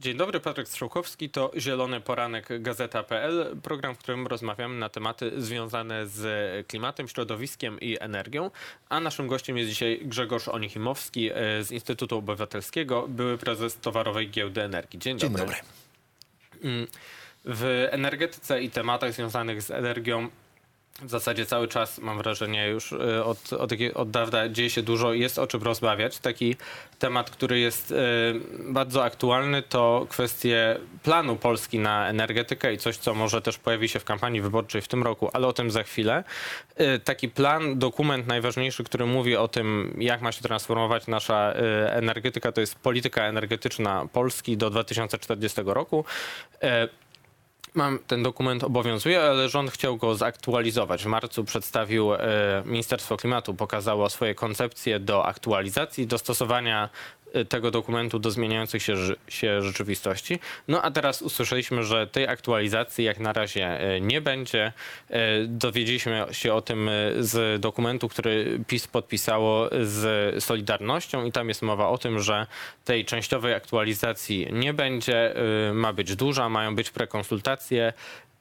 Dzień dobry, Patryk Strzałkowski, to Zielony Poranek Gazeta.pl, program, w którym rozmawiamy na tematy związane z klimatem, środowiskiem i energią. A naszym gościem jest dzisiaj Grzegorz Onichimowski e, z Instytutu Obywatelskiego, były prezes Towarowej Giełdy Energii. Dzień dobry. Dzień dobry. W energetyce i tematach związanych z energią w zasadzie cały czas, mam wrażenie, już e, od, od, od dawna dzieje się dużo, jest o czym rozmawiać. Taki temat, który jest e, bardzo aktualny, to kwestie planu Polski na energetykę i coś, co może też pojawi się w kampanii wyborczej w tym roku, ale o tym za chwilę. E, Taki plan, dokument najważniejszy, który mówi o tym, jak ma się transformować nasza energetyka, to jest polityka energetyczna Polski do 2040 roku. Mam, ten dokument obowiązuje, ale rząd chciał go zaktualizować. W marcu przedstawił, e, Ministerstwo Klimatu pokazało swoje koncepcje do aktualizacji, dostosowania e, tego dokumentu do zmieniających się, się rzeczywistości. No a teraz usłyszeliśmy, że tej aktualizacji jak na razie e, nie będzie. Dowiedzieliśmy się o tym z dokumentu, który PiS podpisało z Solidarnością i tam jest mowa o tym, że tej częściowej aktualizacji nie będzie, ma być duża, mają być prekonsultacje.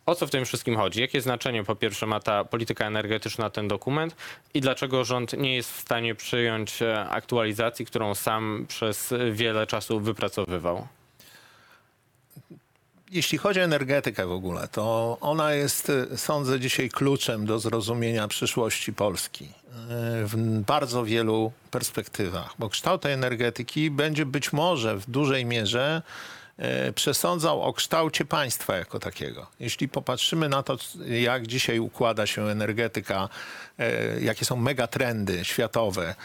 O co w tym wszystkim chodzi? Jakie znaczenie po pierwsze ma ta polityka energetyczna, ten dokument i dlaczego rząd nie jest w stanie przyjąć e, aktualizacji, którą sam przez wiele czasu wypracowywał? Jeśli chodzi o energetykę w ogóle, to ona jest, y, sądzę, dzisiaj kluczem do zrozumienia przyszłości Polski y, w bardzo wielu perspektywach, bo kształt tej energetyki będzie być może w dużej mierze przesądzał o kształcie państwa jako takiego. Jeśli popatrzymy na to, jak dzisiaj układa się energetyka, y, jakie są megatrendy światowe,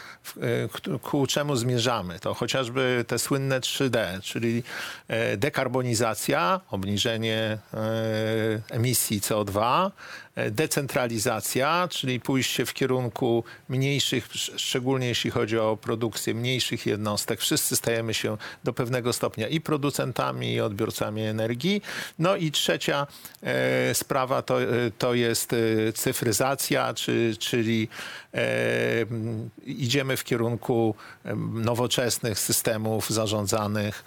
k- ku czemu zmierzamy, to chociażby te słynne 3D, czyli e, dekarbonizacja, obniżenie e, emisji CO2, e, decentralizacja, czyli pójście w kierunku mniejszych, sz- szczególnie jeśli chodzi o produkcję mniejszych jednostek. Wszyscy stajemy się do pewnego stopnia i producentami, i odbiorcami energii. No i trzecia e, sprawa to, e, to jest e, cyfryzacja, czy, czyli idziemy w kierunku nowoczesnych systemów zarządzanych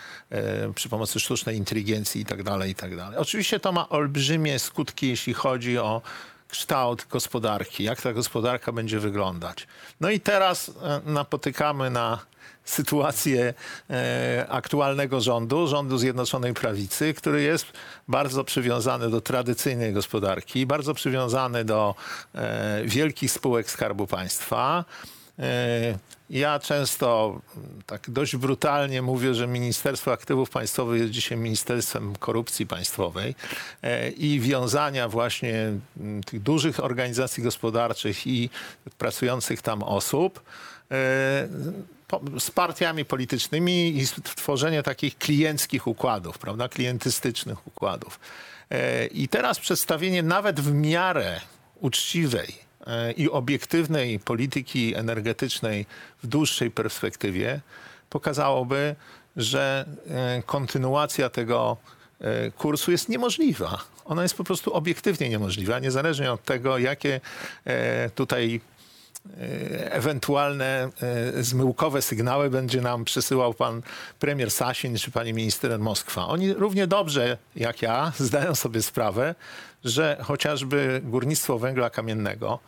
przy pomocy sztucznej inteligencji itd. itd. Oczywiście to ma olbrzymie skutki, jeśli chodzi o kształt gospodarki, jak ta gospodarka będzie wyglądać. No i teraz e, napotykamy na sytuację e, aktualnego rządu, rządu Zjednoczonej Prawicy, który jest bardzo przywiązany do tradycyjnej gospodarki, bardzo przywiązany do e, wielkich spółek Skarbu Państwa. E, Ja często tak dość brutalnie mówię, że Ministerstwo Aktywów Państwowych jest dzisiaj Ministerstwem Korupcji Państwowej e, i wiązania właśnie tych dużych organizacji gospodarczych i pracujących tam osób e, z partiami politycznymi i tworzenie takich klienckich układów, prawda, klientystycznych układów. I teraz przedstawienie nawet w miarę uczciwej i obiektywnej polityki energetycznej w dłuższej perspektywie pokazałoby, że e, kontynuacja tego e, kursu jest niemożliwa. Ona jest po prostu obiektywnie niemożliwa, niezależnie od tego, jakie e, tutaj ewentualne zmyłkowe sygnały będzie nam przesyłał pan premier Sasin czy pani minister Moskwa. Oni równie dobrze jak ja zdają sobie sprawę, że chociażby górnictwo węgla kamiennego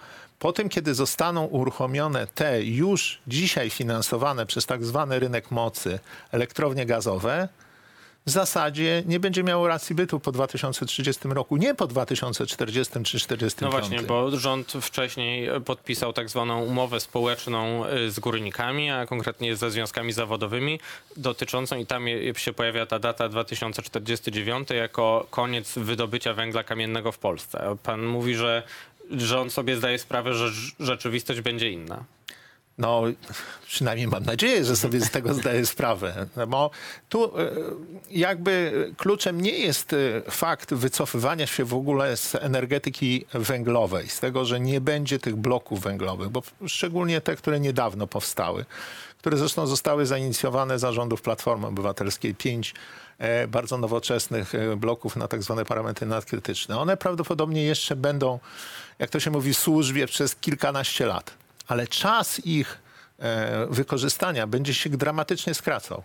po tym, kiedy zostaną uruchomione te już dzisiaj finansowane przez tak zwany rynek mocy elektrownie gazowe, w zasadzie nie będzie miało racji bytu po 2030 roku, nie po 2040 czy 2045. No właśnie, bo rząd wcześniej podpisał tak zwaną umowę społeczną y, z górnikami, a konkretnie ze związkami zawodowymi dotyczącą i tam się pojawia ta data 2049 jako koniec wydobycia węgla kamiennego w Polsce. Pan mówi, że rząd sobie zdaje sprawę, że rz- rzeczywistość będzie inna. No, przynajmniej mam nadzieję, że sobie z tego zdaję sprawę. Bo tu e, jakby kluczem nie jest e, fakt wycofywania się w ogóle z energetyki węglowej, z tego, że nie będzie tych bloków węglowych, bo szczególnie te, które niedawno powstały, które zresztą zostały zainicjowane zarządów Platformy Obywatelskiej, pięć e, bardzo nowoczesnych bloków na tak zwane parametry nadkrytyczne. One prawdopodobnie jeszcze będą, jak to się mówi, służbie przez kilkanaście lat ale czas ich e, wykorzystania będzie się dramatycznie skracał.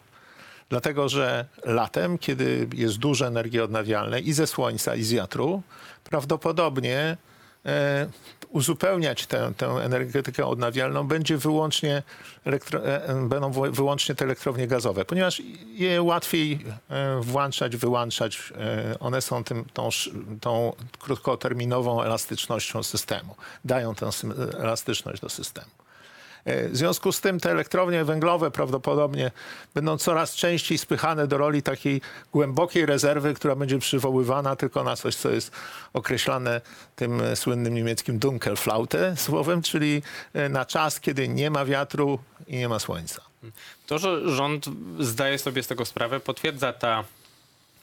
Dlatego, że latem, kiedy jest dużo energii odnawialnej i ze słońca, i z wiatru, prawdopodobnie e, uzupełniać tę, tę energetykę odnawialną będzie wyłącznie elektro, e, e, będą wy- wyłącznie te elektrownie gazowe, ponieważ je łatwiej e, włączać, wyłączać. One są tym, tą, tą krótkoterminową elastycznością systemu. Dają tę elastyczność do systemu. E, W związku z tym te elektrownie węglowe prawdopodobnie będą coraz częściej spychane do roli takiej głębokiej rezerwy, która będzie przywoływana tylko na coś, co jest określane tym e, słynnym niemieckim Dunkelflaute słowem, czyli e, na czas, kiedy nie ma wiatru i nie ma słońca. To, że rząd zdaje sobie z tego sprawę, potwierdza ta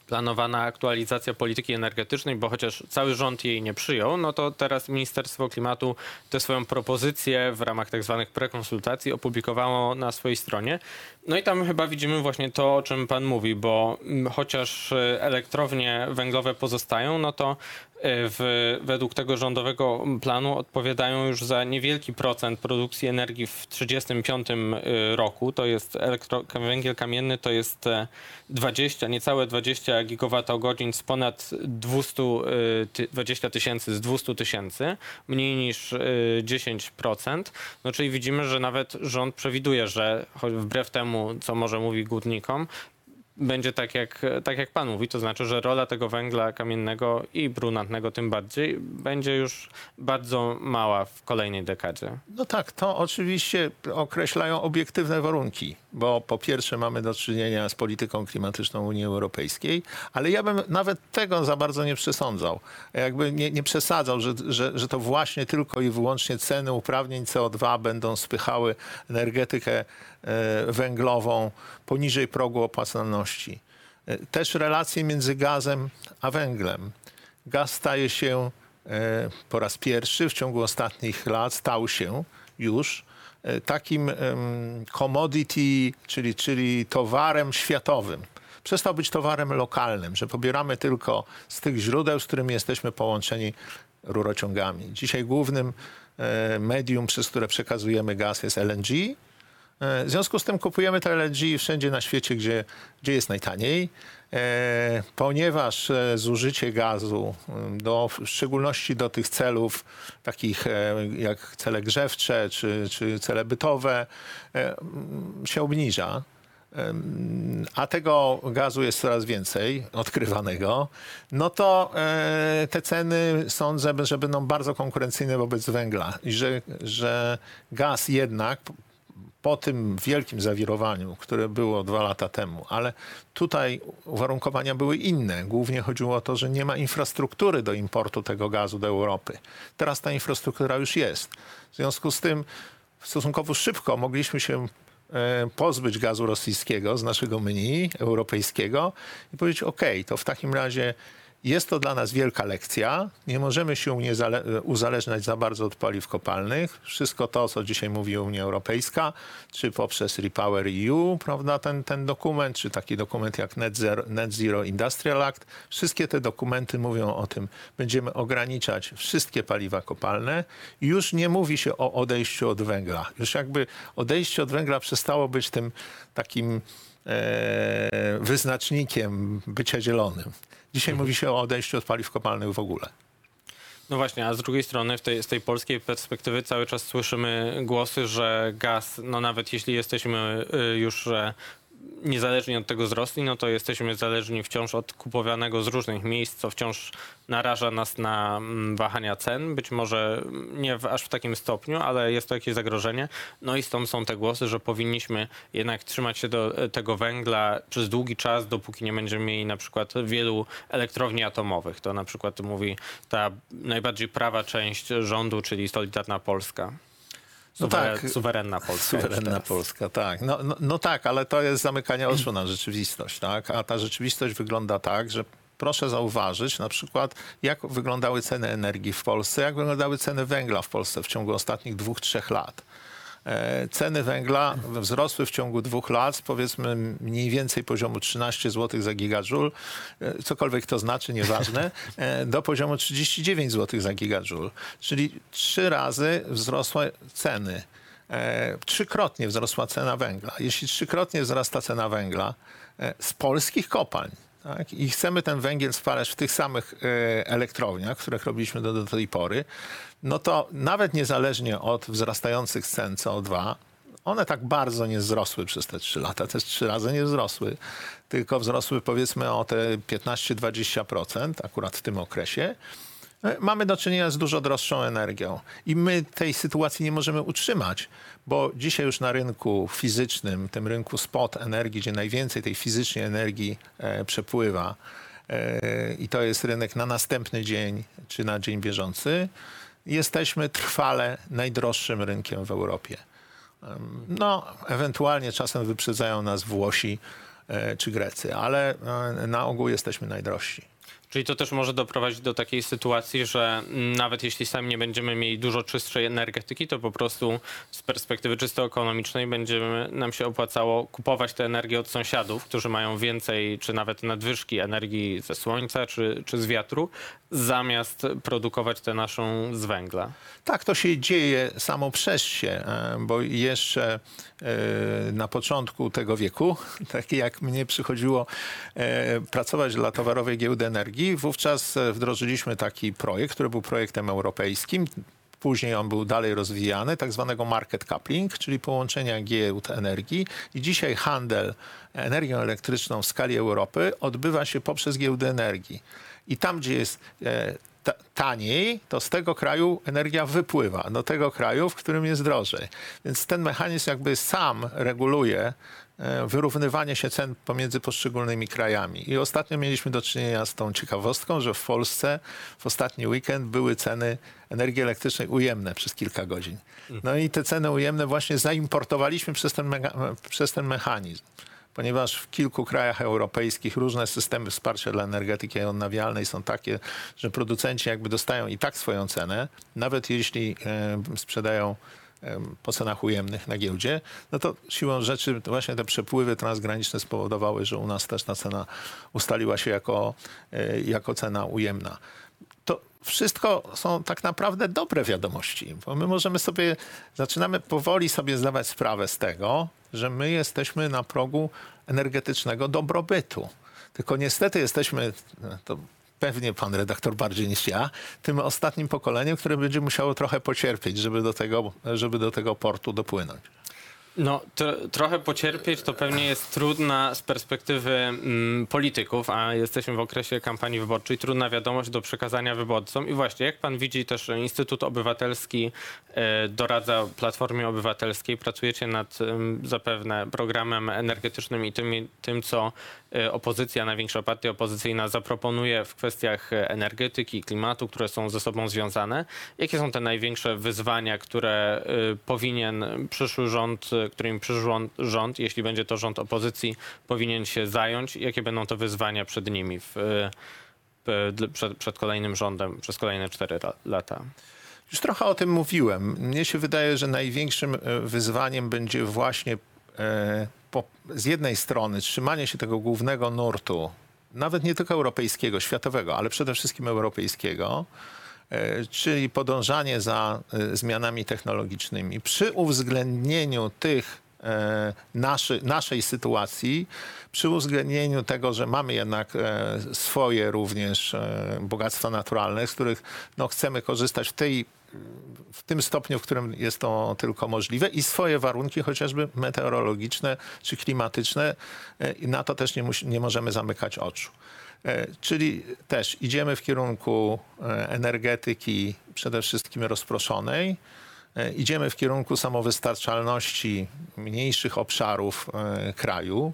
planowana aktualizacja polityki energetycznej, bo chociaż cały rząd jej nie przyjął, no to teraz Ministerstwo Klimatu tę swoją propozycję w ramach tak zwanych prekonsultacji opublikowało na swojej stronie. No i tam chyba widzimy właśnie to, o czym pan mówi, bo mm, chociaż y, elektrownie węglowe pozostają, no to w, według tego rządowego planu odpowiadają już za niewielki procent produkcji energii w 1935 roku. To jest elektro, węgiel kamienny, to jest e, 20, niecałe 20 gigawattogodzin z ponad 200, y, ty- 20 tysięcy z 200 tysięcy, mniej niż y, 10%. No czyli widzimy, że nawet rząd przewiduje, że wbrew temu, co może mówi górnikom, będzie tak jak, tak jak pan mówi, to znaczy, że rola tego węgla kamiennego i brunatnego tym bardziej będzie już bardzo mała w kolejnej dekadzie. No tak, to oczywiście określają obiektywne warunki, bo po pierwsze mamy do czynienia z polityką klimatyczną Unii Europejskiej, ale ja bym nawet tego za bardzo nie przesądzał. Jakby nie, nie przesadzał, że, że, że to właśnie tylko i wyłącznie ceny uprawnień CO2 będą spychały energetykę e, węglową poniżej progu opłacalności. E, Też relacje między gazem a węglem. Gaz staje się e, po raz pierwszy w ciągu ostatnich lat stał się już takim em, commodity, czyli, czyli towarem światowym. Przestał być towarem lokalnym, że pobieramy tylko z tych źródeł, z którymi jesteśmy połączeni rurociągami. Dzisiaj głównym e, medium, przez które przekazujemy gaz jest LNG. E, W związku z tym kupujemy to LNG wszędzie na świecie, gdzie, gdzie jest najtaniej, e, ponieważ e, zużycie gazu, do, w szczególności do tych celów takich jak cele grzewcze czy, czy cele bytowe, się obniża. A tego gazu jest coraz więcej odkrywanego, no to te ceny sądzę, że będą bardzo konkurencyjne wobec węgla i że, że gaz jednak po tym wielkim zawirowaniu, które było dwa lata temu, ale tutaj uwarunkowania były inne. Głównie chodziło o to, że nie ma infrastruktury do importu tego gazu do Europy. Teraz ta infrastruktura już jest. W związku z tym stosunkowo szybko mogliśmy się e, pozbyć gazu rosyjskiego z naszego menu europejskiego i powiedzieć, OK, to w takim razie jest to dla nas wielka lekcja. Nie możemy się uzależniać za bardzo od paliw kopalnych. Wszystko to, co dzisiaj mówi Unia Europejska, czy poprzez Repower EU, prawda, ten, ten dokument, czy taki dokument jak Net Zero, Net Zero Industrial Act, wszystkie te dokumenty mówią o tym, będziemy ograniczać wszystkie paliwa kopalne już nie mówi się o odejściu od węgla. Już jakby odejście od węgla przestało być tym takim e, wyznacznikiem bycia zielonym. Dzisiaj mówi się o odejściu od paliw kopalnych w ogóle. No właśnie, a z drugiej strony w tej, z tej polskiej perspektywy cały czas słyszymy głosy, że gaz, no nawet jeśli jesteśmy y, już e, niezależni od tego z Rosji, no to jesteśmy zależni wciąż od kupowanego z różnych miejsc, co wciąż naraża nas na mm, wahania cen. Być może nie w, aż w takim stopniu, ale jest to jakieś zagrożenie. No i stąd są te głosy, że powinniśmy jednak trzymać się do e, tego węgla przez długi czas, dopóki nie będziemy mieli na przykład wielu elektrowni atomowych. To na przykład mówi ta najbardziej prawa część rządu, czyli Solidarna Polska. No tak. Suwerenna Polska. Suwerenna. Polska, tak. No, no, no tak, ale to jest zamykanie oczu na rzeczywistość, tak? A ta rzeczywistość wygląda tak, że proszę zauważyć na przykład, jak wyglądały ceny energii w Polsce, jak wyglądały ceny węgla w Polsce w ciągu ostatnich dwóch, trzech lat. E, Ceny węgla wzrosły w ciągu dwóch lat powiedzmy mniej więcej poziomu 13 zł za gigajoule, e, cokolwiek to znaczy, nieważne, e, do poziomu 39 zł za gigajoule. Czyli trzy razy wzrosły ceny. Trzykrotnie wzrosła cena węgla. Jeśli trzykrotnie wzrasta cena węgla, z polskich kopalń. Tak? I chcemy ten węgiel spalać w tych samych e, elektrowniach, których robiliśmy do, do tej pory, no to nawet niezależnie od wzrastających cen CO2, one tak bardzo nie wzrosły przez te trzy lata, też trzy razy nie wzrosły, tylko wzrosły powiedzmy o te 15-20% akurat w tym okresie. E, Mamy do czynienia z dużo droższą energią i my tej sytuacji nie możemy utrzymać, bo dzisiaj już na rynku fizycznym, tym rynku spot energii, gdzie najwięcej tej fizycznej energii e, przepływa e, i to jest rynek na następny dzień czy na dzień bieżący, jesteśmy trwale najdroższym rynkiem w Europie. No, ewentualnie czasem wyprzedzają nas Włosi czy Grecy, ale na ogół jesteśmy najdrożsi. Czyli to też może doprowadzić do takiej sytuacji, że nawet jeśli sami nie będziemy mieli dużo czystszej energetyki, to po prostu z perspektywy czysto ekonomicznej będzie nam się opłacało kupować tę energię od sąsiadów, którzy mają więcej czy nawet nadwyżki energii ze słońca czy, czy z wiatru, zamiast produkować tę naszą z węgla. Tak, to się dzieje samo przez się, e, bo jeszcze e, na początku tego wieku, tak jak mnie przychodziło e, pracować dla Towarowej Giełdy Energii, wówczas e, wdrożyliśmy taki projekt, który był projektem europejskim. Później on był dalej rozwijany, tak zwanego market coupling, czyli połączenia giełd energii. I dzisiaj handel energią elektryczną w skali Europy odbywa się poprzez giełdy energii. I tam, gdzie jest e, ta- taniej, to z tego kraju energia wypływa do tego kraju, w którym jest drożej. Więc ten mechanizm jakby sam reguluje wyrównywanie się cen pomiędzy poszczególnymi krajami. I ostatnio mieliśmy do czynienia z tą ciekawostką, że w Polsce w ostatni weekend były ceny energii elektrycznej ujemne przez kilka godzin. No i te ceny ujemne właśnie zaimportowaliśmy przez ten, przez ten mechanizm ponieważ w kilku krajach europejskich różne systemy wsparcia dla energetyki odnawialnej są takie, że producenci jakby dostają i tak swoją cenę, nawet jeśli e, sprzedają e, po cenach ujemnych na giełdzie, no to siłą rzeczy właśnie te przepływy transgraniczne spowodowały, że u nas też ta cena ustaliła się jako, e, jako cena ujemna. To wszystko są tak naprawdę dobre wiadomości, bo my możemy sobie, zaczynamy powoli sobie zdawać sprawę z tego, że my jesteśmy na progu energetycznego dobrobytu. Tylko niestety jesteśmy, to pewnie pan redaktor bardziej niż ja, tym ostatnim pokoleniem, które będzie musiało trochę pocierpieć, żeby do tego, żeby do tego portu dopłynąć. No, tro, trochę pocierpieć to pewnie jest trudna z perspektywy mm, polityków, a jesteśmy w okresie kampanii wyborczej, trudna wiadomość do przekazania wyborcom. I właśnie, jak pan widzi, też Instytut Obywatelski e, doradza Platformie Obywatelskiej. Pracujecie nad em, zapewne programem energetycznym i tym, co opozycja, największa partia opozycyjna zaproponuje w kwestiach e, energetyki, klimatu, które są ze sobą związane. Jakie są te największe wyzwania, które e, powinien przyszły rząd, e, którym przyszły rząd, jeśli będzie to rząd opozycji, powinien się zająć? Jakie będą to wyzwania przed nimi w, e, przed, przed kolejnym rządem przez kolejne cztery la- lata? Już trochę o tym mówiłem. Mnie się wydaje, że największym e, wyzwaniem będzie właśnie e, po, z jednej strony trzymanie się tego głównego nurtu, nawet nie tylko europejskiego, światowego, ale przede wszystkim europejskiego, e, czyli podążanie za e, zmianami technologicznymi. Przy uwzględnieniu tych e, naszy, naszej sytuacji, przy uwzględnieniu tego, że mamy jednak e, swoje również e, bogactwa naturalne, z których no, chcemy korzystać w tej w tym stopniu, w którym jest to tylko możliwe i swoje warunki chociażby meteorologiczne czy klimatyczne e, na to też nie, nie możemy zamykać oczu. E, Czyli też idziemy w kierunku e, energetyki przede wszystkim rozproszonej, Idziemy w kierunku samowystarczalności mniejszych obszarów kraju.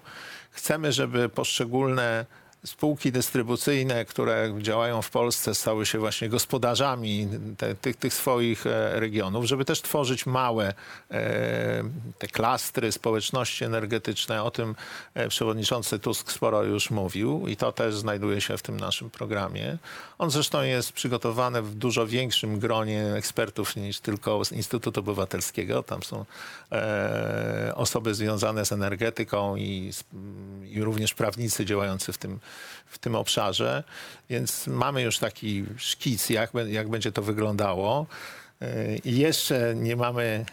Chcemy, żeby poszczególne spółki dystrybucyjne, które działają w Polsce, stały się właśnie gospodarzami te, tych, tych swoich e, regionów, żeby też tworzyć małe e, te klastry, społeczności energetyczne. O tym e, przewodniczący Tusk sporo już mówił i to też znajduje się w tym naszym programie. On zresztą jest przygotowany w dużo większym gronie ekspertów niż tylko z Instytutu Obywatelskiego. Tam są osoby związane z energetyką i, z, i również prawnicy działający w tym, w tym obszarze. Więc mamy już taki szkic, jak, jak będzie to wyglądało. E, I jeszcze nie mamy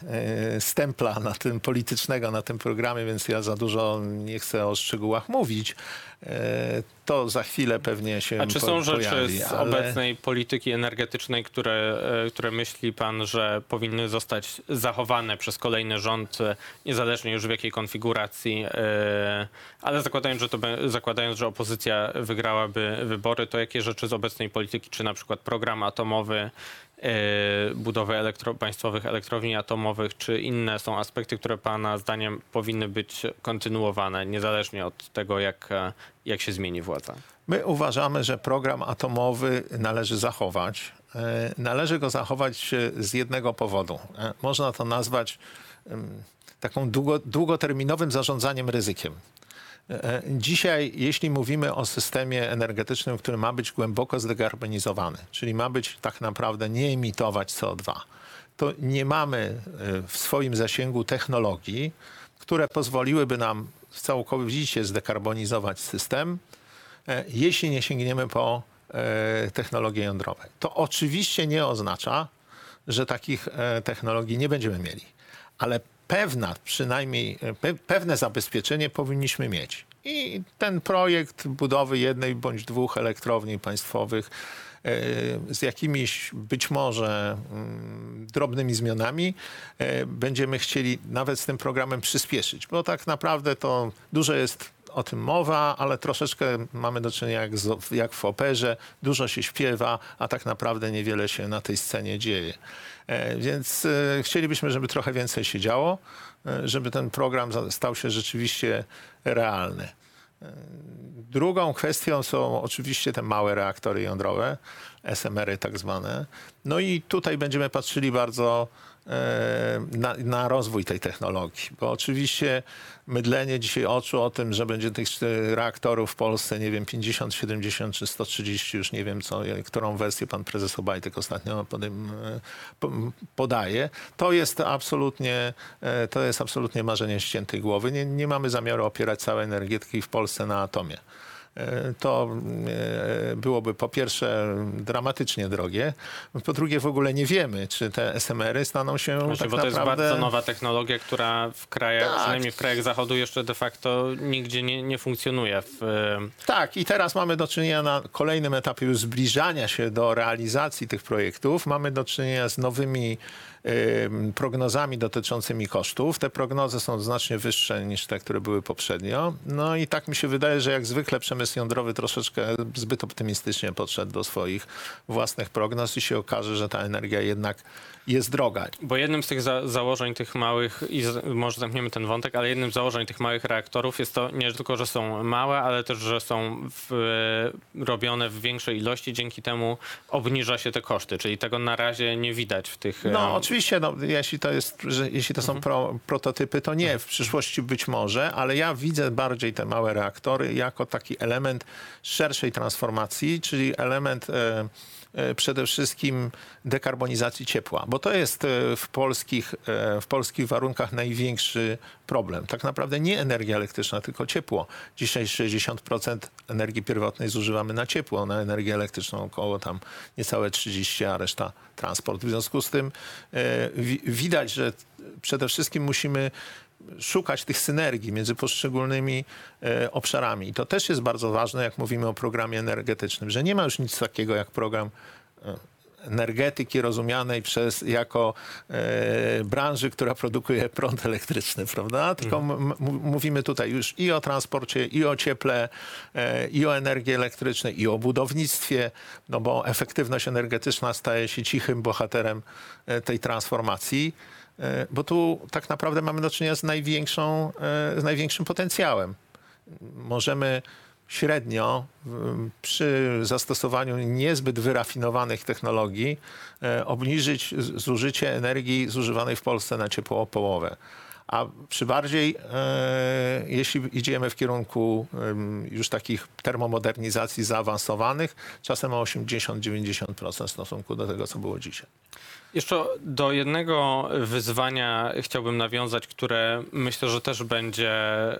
e, stempla na tym politycznego na tym programie, więc ja za dużo nie chcę o szczegółach mówić. E, To za chwilę pewnie się A czy są rzeczy pojawi, z ale- obecnej polityki energetycznej, które, które myśli pan, że powinny zostać zachowane przez kolejny rząd, niezależnie już w jakiej konfiguracji, ale zakładając, że, to, zakładając, że opozycja wygrałaby wybory, to jakie rzeczy z obecnej polityki, czy na przykład program atomowy, budowy elektro, państwowych elektrowni atomowych, czy inne są aspekty, które pana zdaniem powinny być kontynuowane, niezależnie od tego, jak, e, jak się zmieni władza? My uważamy, że program atomowy należy zachować. E, Należy go zachować e, z jednego powodu. E, Można to nazwać taką długo, długoterminowym zarządzaniem ryzykiem. E, Dzisiaj, jeśli mówimy o systemie energetycznym, który ma być głęboko zdekarbonizowany, czyli ma być tak naprawdę nie emitować CO2, to nie mamy e, w swoim zasięgu technologii, które pozwoliłyby nam całkowicie zdekarbonizować system, e, jeśli nie sięgniemy po technologie jądrowe. To oczywiście nie oznacza, że takich technologii nie będziemy mieli, ale pewna, przynajmniej e, pe, pewne zabezpieczenie powinniśmy mieć. I ten projekt budowy jednej bądź dwóch elektrowni państwowych e, z jakimiś być może mm, drobnymi zmianami e, będziemy chcieli nawet z tym programem przyspieszyć, bo tak naprawdę to dużo jest o tym mowa, ale troszeczkę mamy do czynienia jak, z, jak w operze. Dużo się śpiewa, a tak naprawdę niewiele się na tej scenie dzieje. E, więc e, chcielibyśmy, żeby trochę więcej się działo, e, żeby ten program stał się rzeczywiście realny. Drugą kwestią są oczywiście te małe reaktory jądrowe, SMR-y tak zwane. No i tutaj będziemy patrzyli bardzo na, na rozwój tej technologii, bo oczywiście mydlenie dzisiaj oczu o tym, że będzie tych reaktorów w Polsce, nie wiem, 50, 70 czy 130, już nie wiem, co, którą wersję pan prezes Obajtek ostatnio e, po- podaje, to jest absolutnie, e, to jest absolutnie marzenie ściętej głowy. Nie, nie mamy zamiaru opierać całej energetyki w Polsce na atomie. E, To e, byłoby po pierwsze dramatycznie drogie, po drugie w ogóle nie wiemy, czy te SMR-y staną się Właśnie, tak bo to jest naprawdę... bardzo nowa technologia, która w krajach, Tak. przynajmniej w krajach zachodu jeszcze de facto nigdzie nie, nie funkcjonuje. W, e, Tak, i teraz mamy do czynienia na kolejnym etapie już zbliżania się do realizacji tych projektów. Mamy do czynienia z nowymi prognozami dotyczącymi kosztów. Te prognozy są znacznie wyższe niż te, które były poprzednio. No i tak mi się wydaje, że jak zwykle przemysł jądrowy troszeczkę zbyt optymistycznie podszedł do swoich własnych prognoz i się okaże, że ta energia jednak jest droga. bo jednym z tych za, założeń tych małych, i może zamkniemy ten wątek, ale jednym z założeń tych małych reaktorów jest to nie tylko, że są małe, ale też, że są w, robione w większej ilości, dzięki temu obniża się te koszty, czyli tego na razie nie widać w tych... No oczywiście, no, jeśli, to jest, że, jeśli to są pro, prototypy, to nie. W przyszłości być może, ale ja widzę bardziej te małe reaktory jako taki element szerszej transformacji, czyli element e, przede wszystkim dekarbonizacji ciepła, bo to jest e, w polskich, e, w polskich warunkach największy problem. Tak naprawdę nie energia elektryczna, tylko ciepło. Dzisiaj 60% energii pierwotnej zużywamy na ciepło, na energię elektryczną około tam niecałe 30, a reszta transport. W związku z tym e, wi- widać, że przede wszystkim musimy szukać tych synergii między poszczególnymi e, obszarami. I to też jest bardzo ważne, jak mówimy o programie energetycznym, że nie ma już nic takiego jak program e, energetyki rozumianej przez jako e, branży, która produkuje prąd elektryczny, prawda? Tylko m- m- mówimy tutaj już i o transporcie, i o cieple, e, i o energii elektrycznej, i o budownictwie, no bo efektywność energetyczna staje się cichym bohaterem e, tej transformacji. E, Bo tu tak naprawdę mamy do czynienia z, największą, e, z największym potencjałem. Możemy średnio przy zastosowaniu niezbyt wyrafinowanych technologii e, obniżyć zużycie energii zużywanej w Polsce na ciepło o połowę. A przy bardziej, e, jeśli idziemy w kierunku już takich termomodernizacji zaawansowanych, czasem o 80-90% w stosunku do tego, co było dzisiaj. Jeszcze do jednego wyzwania chciałbym nawiązać, które myślę, że też będzie e,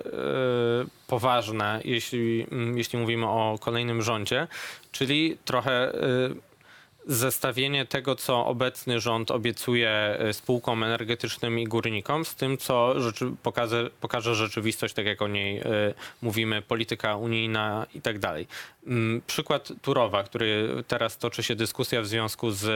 poważne, jeśli, jeśli mówimy o kolejnym rządzie, czyli trochę e, zestawienie tego, co obecny rząd obiecuje e, spółkom energetycznym i górnikom, z tym, co rzeczy, pokaże, pokaże rzeczywistość, tak jak o niej y, mówimy, polityka unijna i tak dalej. Mm, przykład Turowa, który teraz toczy się dyskusja w związku z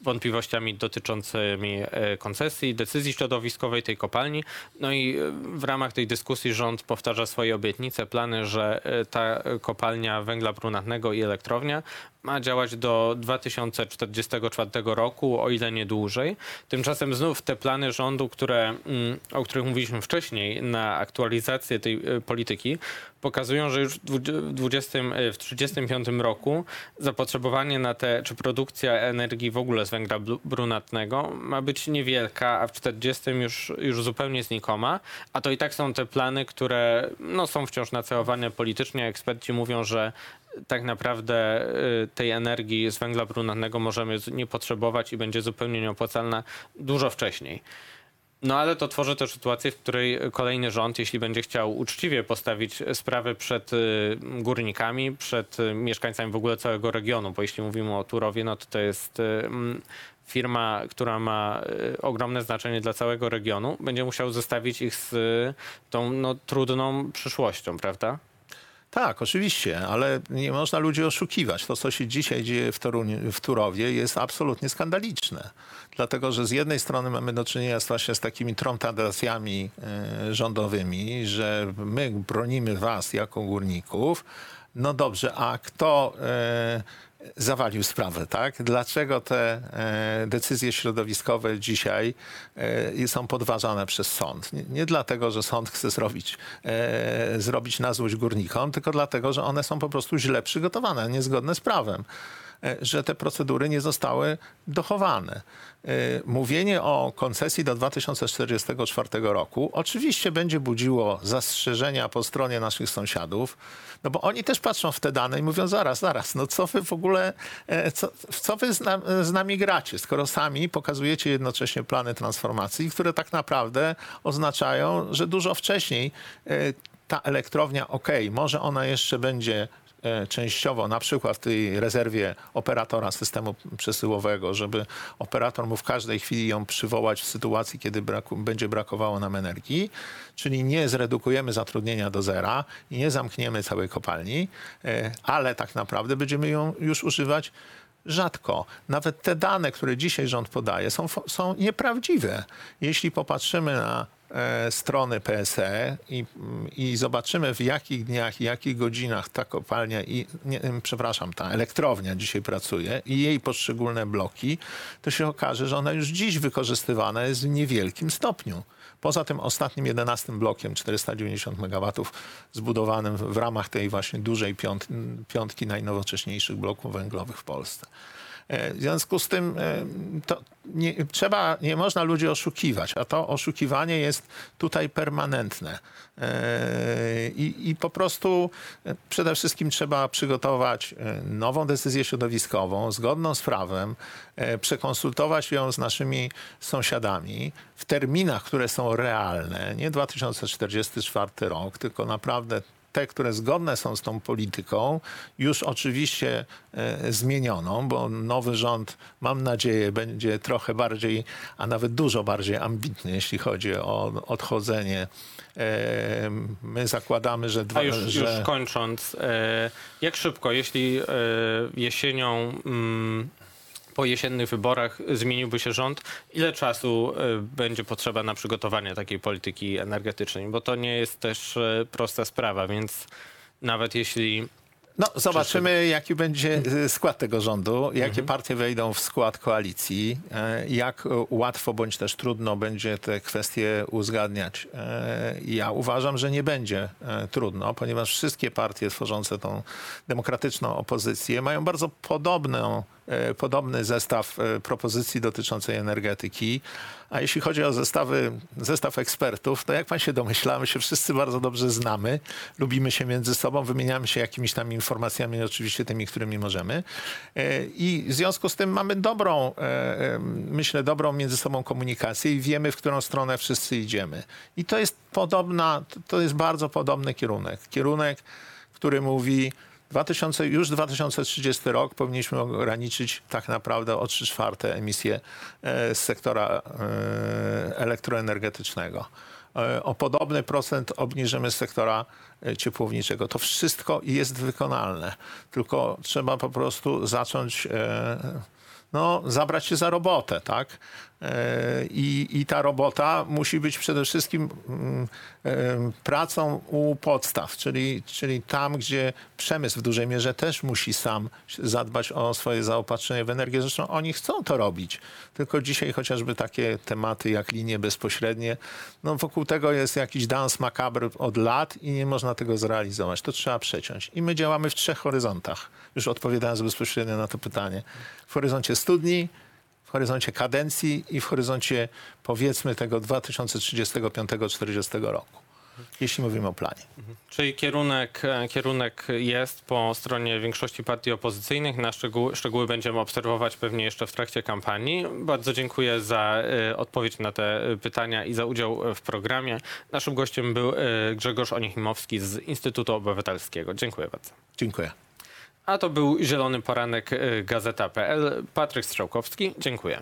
wątpliwościami dotyczącymi y, koncesji, decyzji środowiskowej tej kopalni. No i w ramach tej dyskusji rząd powtarza swoje obietnice, plany, że ta kopalnia węgla brunatnego i elektrownia ma działać do 2044 roku, o ile nie dłużej. Tymczasem znów te plany rządu, które, mm, o których mówiliśmy wcześniej, na aktualizację tej e, polityki, pokazują, że już w 20, e, w 35 roku zapotrzebowanie na te, czy produkcja energii w ogóle z węgla brunatnego ma być niewielka, a w 40 już, już zupełnie znikoma, a to i tak są te plany, które no, są wciąż nacełowane politycznie. Eksperci mówią, że tak naprawdę y, tej energii z węgla brunatnego możemy nie potrzebować i będzie zupełnie nieopłacalna dużo wcześniej. No ale to tworzy też sytuację, w której kolejny rząd, jeśli będzie chciał uczciwie postawić sprawę przed y, górnikami, przed y, mieszkańcami w ogóle całego regionu, bo jeśli mówimy o Turowie, no to to jest mm, firma, która ma ogromne znaczenie dla całego regionu, będzie musiał zestawić ich z tą no, trudną przyszłością, prawda? Tak, oczywiście, ale nie można ludzi oszukiwać. To, co się dzisiaj dzieje w, Toruniu, w Turowie jest absolutnie skandaliczne. Dlatego, że z jednej strony mamy do czynienia właśnie z takimi tromtadacjami e, rządowymi, że my bronimy was jako górników, no dobrze, a kto e, zawalił sprawę, tak? Dlaczego te e, decyzje środowiskowe dzisiaj e, są podważane przez sąd? Nie, dlatego, że sąd chce zrobić, e, zrobić na złość górnikom, tylko dlatego, że one są po prostu źle przygotowane, niezgodne z prawem. E, że te procedury nie zostały dochowane. E, mówienie o koncesji do 2044 roku oczywiście będzie budziło zastrzeżenia po stronie naszych sąsiadów, no bo oni też patrzą w te dane i mówią zaraz, zaraz, no co wy w ogóle, e, co, co wy z, z nami gracie, skoro sami pokazujecie jednocześnie plany transformacji, które tak naprawdę oznaczają, że dużo wcześniej ta elektrownia, ok, może ona jeszcze będzie częściowo, na przykład w tej rezerwie operatora systemu przesyłowego, żeby operator mógł w każdej chwili ją przywołać w sytuacji, kiedy braku, będzie brakowało nam energii, czyli nie zredukujemy zatrudnienia do zera i nie zamkniemy całej kopalni, e, ale tak naprawdę będziemy ją już używać rzadko. Nawet te dane, które dzisiaj rząd podaje, są, są nieprawdziwe. Jeśli popatrzymy na E, strony PSE i, i zobaczymy w jakich dniach i jakich godzinach ta kopalnia i, nie, przepraszam, ta elektrownia dzisiaj pracuje i jej poszczególne bloki, to się okaże, że ona już dziś wykorzystywana jest w niewielkim stopniu. Poza tym ostatnim 11 blokiem 490 MW zbudowanym w ramach tej właśnie dużej piątki najnowocześniejszych bloków węglowych w Polsce. E, w związku z tym e, to nie, trzeba, nie można ludzi oszukiwać, a to oszukiwanie jest tutaj permanentne. E, I, I, po prostu przede wszystkim trzeba przygotować nową decyzję środowiskową, zgodną z prawem, przekonsultować ją z naszymi sąsiadami w terminach, które są realne, nie 2044 rok, tylko naprawdę te, które zgodne są z tą polityką, już oczywiście e, zmienioną, bo nowy rząd, mam nadzieję, będzie trochę bardziej, a nawet dużo bardziej ambitny, jeśli chodzi o odchodzenie. E, my zakładamy, że... Dwa, a już, że... już kończąc, e, jak szybko, jeśli jesienią mm, po jesiennych wyborach zmieniłby się rząd, ile czasu e, będzie potrzeba na przygotowanie takiej polityki energetycznej? Bo to nie jest też e, prosta sprawa, więc nawet jeśli no, zobaczymy, jaki będzie e, skład tego rządu, jakie mhm. partie wejdą w skład koalicji, jak łatwo bądź też trudno będzie te kwestie uzgadniać. Ja uważam, że nie będzie trudno, ponieważ wszystkie partie tworzące tą demokratyczną opozycję mają bardzo podobną podobny zestaw e, propozycji dotyczącej energetyki. A jeśli chodzi o zestawy, zestaw ekspertów, to jak pan się domyśla, my się wszyscy bardzo dobrze znamy, lubimy się między sobą, wymieniamy się jakimiś tam informacjami, oczywiście tymi, którymi możemy. E, I w związku z tym mamy dobrą, myślę, dobrą między sobą komunikację i wiemy, w którą stronę wszyscy idziemy. I to jest podobna, to jest bardzo podobny kierunek. Kierunek, który mówi, 2000, już 2030 rok powinniśmy ograniczyć tak naprawdę o 3 czwarte emisje z sektora e, elektroenergetycznego. E, O podobny procent obniżymy z sektora e, ciepłowniczego. To wszystko jest wykonalne, tylko trzeba po prostu zacząć no, zabrać się za robotę, tak? E, I, I ta robota musi być przede wszystkim mm, em, pracą u podstaw, czyli, czyli tam, gdzie przemysł w dużej mierze też musi sam zadbać o swoje zaopatrzenie w energię. Zresztą oni chcą to robić. Tylko dzisiaj chociażby takie tematy jak linie bezpośrednie, no wokół tego jest jakiś dans macabre od lat i nie można tego zrealizować. To trzeba przeciąć. I my działamy w trzech horyzontach. Już odpowiadając bezpośrednio na to pytanie. W horyzoncie studni, w horyzoncie kadencji i w horyzoncie powiedzmy tego 2035-40 roku. Jeśli mówimy o planie. Czyli kierunek, e, kierunek jest po stronie większości partii opozycyjnych. Na szczegóły, szczegóły będziemy obserwować pewnie jeszcze w trakcie kampanii. Bardzo dziękuję za e, odpowiedź na te e, pytania i za udział w programie. Naszym gościem był Grzegorz Onichimowski z Instytutu Obywatelskiego. Dziękuję bardzo. Dziękuję. A to był Zielony Poranek e, Gazeta.pl. Patryk Strzałkowski. Dziękuję.